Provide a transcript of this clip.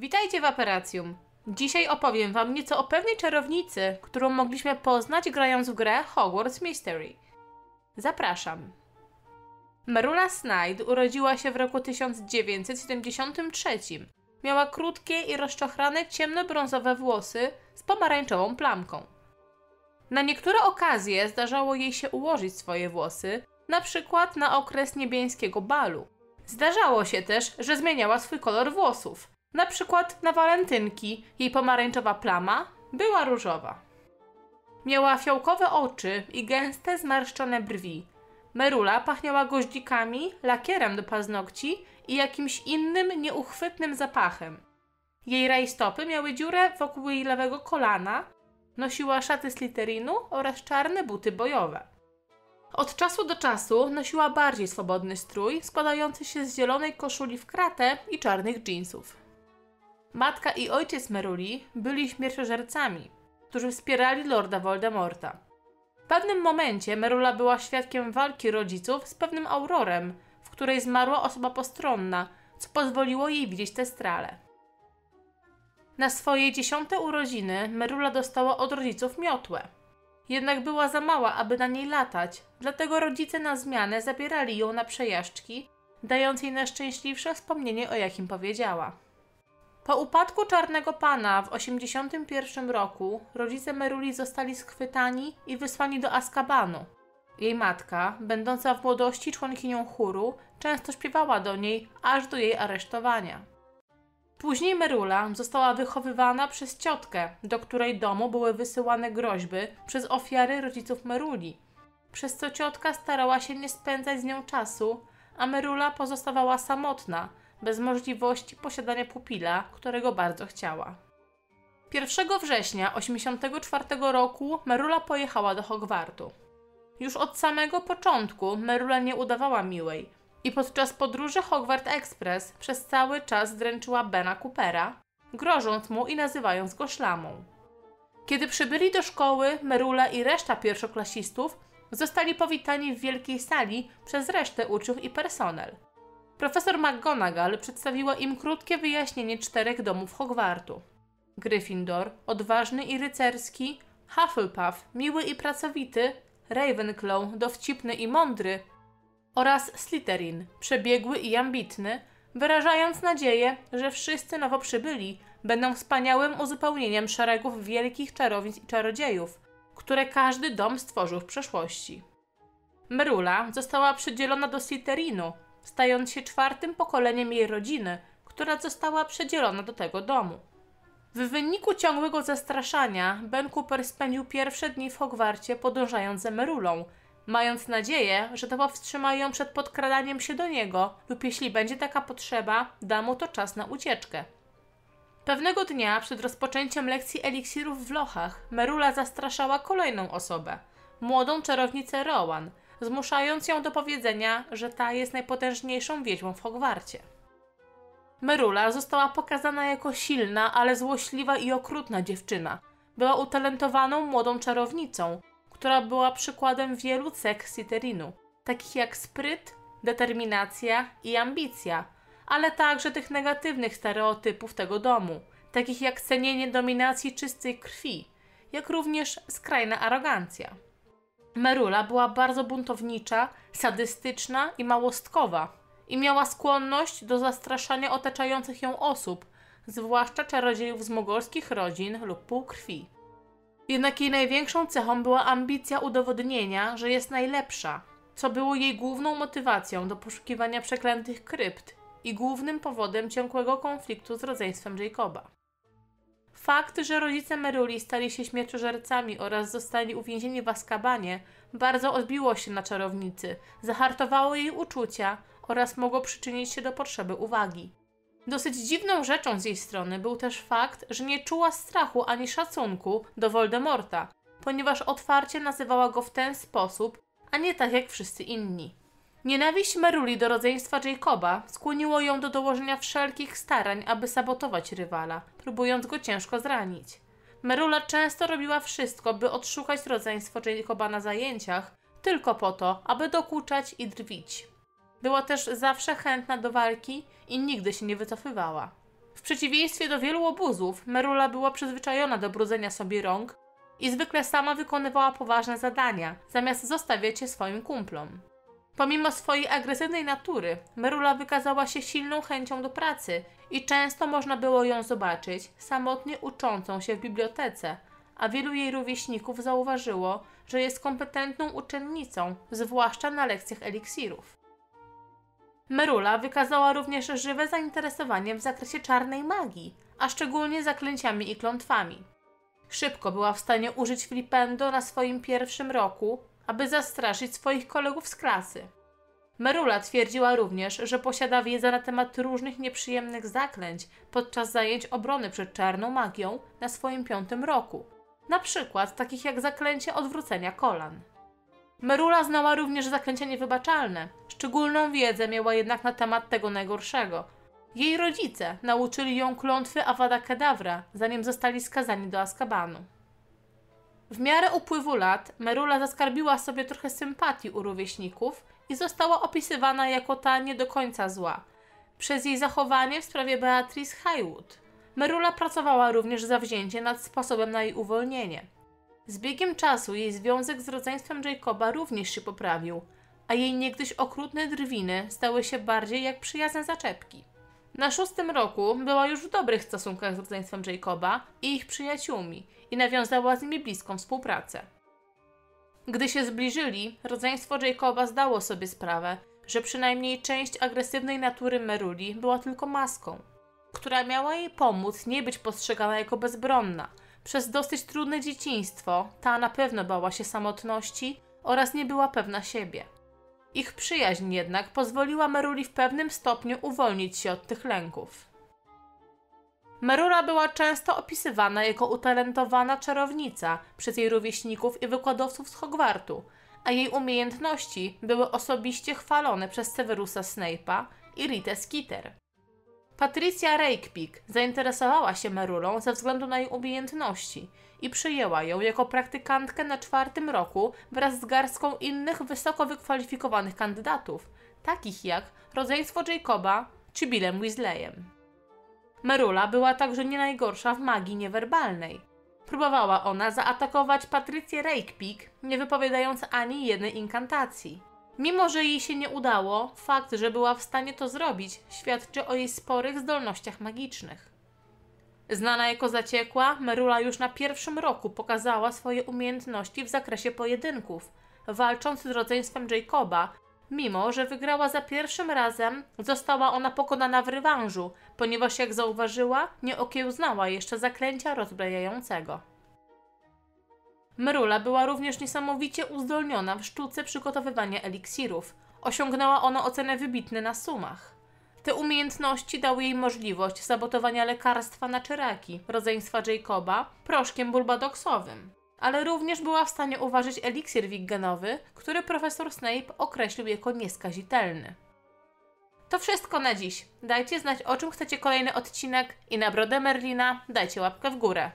Witajcie w Aperacjum. Dzisiaj opowiem Wam nieco o pewnej czarownicy, którą mogliśmy poznać grając w grę Hogwarts Mystery. Zapraszam. Merula Snyde urodziła się w roku 1973. Miała krótkie i rozczochrane ciemnobrązowe włosy z pomarańczową plamką. Na niektóre okazje zdarzało jej się ułożyć swoje włosy, na przykład na okres niebiańskiego balu. Zdarzało się też, że zmieniała swój kolor włosów. Na przykład na walentynki jej pomarańczowa plama była różowa. Miała fiołkowe oczy i gęste, zmarszczone brwi. Merula pachniała goździkami, lakierem do paznokci i jakimś innym, nieuchwytnym zapachem. Jej rajstopy miały dziurę wokół jej lewego kolana, nosiła szaty sliterinu oraz czarne buty bojowe. Od czasu do czasu nosiła bardziej swobodny strój, składający się z zielonej koszuli w kratę i czarnych dżinsów. Matka i ojciec Meruli byli śmierciożercami, którzy wspierali Lorda Voldemorta. W pewnym momencie Merula była świadkiem walki rodziców z pewnym aurorem, w której zmarła osoba postronna, co pozwoliło jej widzieć te strale. Na swoje dziesiąte urodziny Merula dostała od rodziców miotłę. Jednak była za mała, aby na niej latać, dlatego rodzice na zmianę zabierali ją na przejażdżki, dając jej najszczęśliwsze wspomnienie, o jakim powiedziała. Po upadku Czarnego Pana w 1981 roku rodzice Meruli zostali schwytani i wysłani do Azkabanu. Jej matka, będąca w młodości członkinią chóru, często śpiewała do niej aż do jej aresztowania. Później Merula została wychowywana przez ciotkę, do której domu były wysyłane groźby przez ofiary rodziców Meruli, przez co ciotka starała się nie spędzać z nią czasu, a Merula pozostawała samotna, bez możliwości posiadania pupila, którego bardzo chciała. 1 września 1984 roku Merula pojechała do Hogwartu. Już od samego początku Merula nie udawała miłej i podczas podróży Hogwart Express przez cały czas dręczyła Bena Coopera, grożąc mu i nazywając go szlamą. Kiedy przybyli do szkoły, Merula i reszta pierwszoklasistów zostali powitani w wielkiej sali przez resztę uczniów i personel – Profesor McGonagall przedstawiła im krótkie wyjaśnienie czterech domów Hogwartu. Gryffindor, odważny i rycerski, Hufflepuff, miły i pracowity, Ravenclaw, dowcipny i mądry oraz Slytherin, przebiegły i ambitny, wyrażając nadzieję, że wszyscy nowo przybyli będą wspaniałym uzupełnieniem szeregów wielkich czarownic i czarodziejów, które każdy dom stworzył w przeszłości. Merula została przydzielona do Slytherinu, stając się czwartym pokoleniem jej rodziny, która została przedzielona do tego domu. W wyniku ciągłego zastraszania Ben Cooper spędził pierwsze dni w Hogwarcie podążając za Merulą, mając nadzieję, że to powstrzyma ją przed podkradaniem się do niego lub jeśli będzie taka potrzeba, da mu to czas na ucieczkę. Pewnego dnia przed rozpoczęciem lekcji eliksirów w lochach Merula zastraszała kolejną osobę, młodą czarownicę Rowan – zmuszając ją do powiedzenia, że ta jest najpotężniejszą wiedźmą w Hogwarcie. Merula została pokazana jako silna, ale złośliwa i okrutna dziewczyna. Była utalentowaną młodą czarownicą, która była przykładem wielu cech Slytherinu, takich jak spryt, determinacja i ambicja, ale także tych negatywnych stereotypów tego domu, takich jak cenienie dominacji czystej krwi, jak również skrajna arogancja. Merula była bardzo buntownicza, sadystyczna i małostkowa i miała skłonność do zastraszania otaczających ją osób, zwłaszcza czarodziejów z mogolskich rodzin lub półkrwi. Jednak jej największą cechą była ambicja udowodnienia, że jest najlepsza, co było jej główną motywacją do poszukiwania przeklętych krypt i głównym powodem ciągłego konfliktu z rodzeństwem Jacoba. Fakt, że rodzice Meruli stali się śmierciożercami oraz zostali uwięzieni w Azkabanie, bardzo odbiło się na czarownicy, zahartowało jej uczucia oraz mogło przyczynić się do potrzeby uwagi. Dosyć dziwną rzeczą z jej strony był też fakt, że nie czuła strachu ani szacunku do Voldemorta, ponieważ otwarcie nazywała go w ten sposób, a nie tak jak wszyscy inni. Nienawiść Meruli do rodzeństwa Jacoba skłoniło ją do dołożenia wszelkich starań, aby sabotować rywala, próbując go ciężko zranić. Merula często robiła wszystko, by odszukać rodzeństwo Jacoba na zajęciach, tylko po to, aby dokuczać i drwić. Była też zawsze chętna do walki i nigdy się nie wycofywała. W przeciwieństwie do wielu obuzów, Merula była przyzwyczajona do brudzenia sobie rąk i zwykle sama wykonywała poważne zadania, zamiast zostawiać je swoim kumplom. Pomimo swojej agresywnej natury, Merula wykazała się silną chęcią do pracy i często można było ją zobaczyć samotnie uczącą się w bibliotece, a wielu jej rówieśników zauważyło, że jest kompetentną uczennicą, zwłaszcza na lekcjach eliksirów. Merula wykazała również żywe zainteresowanie w zakresie czarnej magii, a szczególnie zaklęciami i klątwami. Szybko była w stanie użyć flipendo na swoim pierwszym roku, aby zastraszyć swoich kolegów z klasy. Merula twierdziła również, że posiada wiedzę na temat różnych nieprzyjemnych zaklęć podczas zajęć obrony przed czarną magią na swoim piątym roku, na przykład takich jak zaklęcie odwrócenia kolan. Merula znała również zaklęcia niewybaczalne. Szczególną wiedzę miała jednak na temat tego najgorszego. Jej rodzice nauczyli ją klątwy Avada Kedavra, zanim zostali skazani do Azkabanu. W miarę upływu lat Merula zaskarbiła sobie trochę sympatii u rówieśników i została opisywana jako ta nie do końca zła. Przez jej zachowanie w sprawie Beatrice Highwood. Merula pracowała również zawzięcie nad sposobem na jej uwolnienie. Z biegiem czasu jej związek z rodzeństwem Jacoba również się poprawił, a jej niegdyś okrutne drwiny stały się bardziej jak przyjazne zaczepki. Na szóstym roku była już w dobrych stosunkach z rodzeństwem Jacoba i ich przyjaciółmi i nawiązała z nimi bliską współpracę. Gdy się zbliżyli, rodzeństwo Jacoba zdało sobie sprawę, że przynajmniej część agresywnej natury Meruli była tylko maską, która miała jej pomóc nie być postrzegana jako bezbronna. Przez dosyć trudne dzieciństwo ta na pewno bała się samotności oraz nie była pewna siebie. Ich przyjaźń jednak pozwoliła Meruli w pewnym stopniu uwolnić się od tych lęków. Merula była często opisywana jako utalentowana czarownica przez jej rówieśników i wykładowców z Hogwartu, a jej umiejętności były osobiście chwalone przez Severusa Snape'a i Rita Skeeter. Patricia Rakepick zainteresowała się Merulą ze względu na jej umiejętności i przyjęła ją jako praktykantkę na czwartym roku wraz z garstką innych wysoko wykwalifikowanych kandydatów, takich jak rodzeństwo Jacoba czy Billem Weasleyem. Merula była także nie najgorsza w magii niewerbalnej. Próbowała ona zaatakować Patrycję Rakepick, nie wypowiadając ani jednej inkantacji. Mimo, że jej się nie udało, fakt, że była w stanie to zrobić, świadczy o jej sporych zdolnościach magicznych. Znana jako zaciekła, Merula już na pierwszym roku pokazała swoje umiejętności w zakresie pojedynków, walcząc z rodzeństwem Jacoba, Mimo, że wygrała za pierwszym razem, została ona pokonana w rywanżu, ponieważ jak zauważyła, nie okiełznała jeszcze zaklęcia rozbrajającego. Mrula była również niesamowicie uzdolniona w sztuce przygotowywania eliksirów. Osiągnęła ona ocenę wybitne na sumach. Te umiejętności dały jej możliwość sabotowania lekarstwa na czyraki, rodzeństwa Jacoba, proszkiem bulbadoksowym ale również była w stanie uważać eliksir wiggenowy, który profesor Snape określił jako nieskazitelny. To wszystko na dziś. Dajcie znać o czym chcecie kolejny odcinek i na brodę Merlina dajcie łapkę w górę.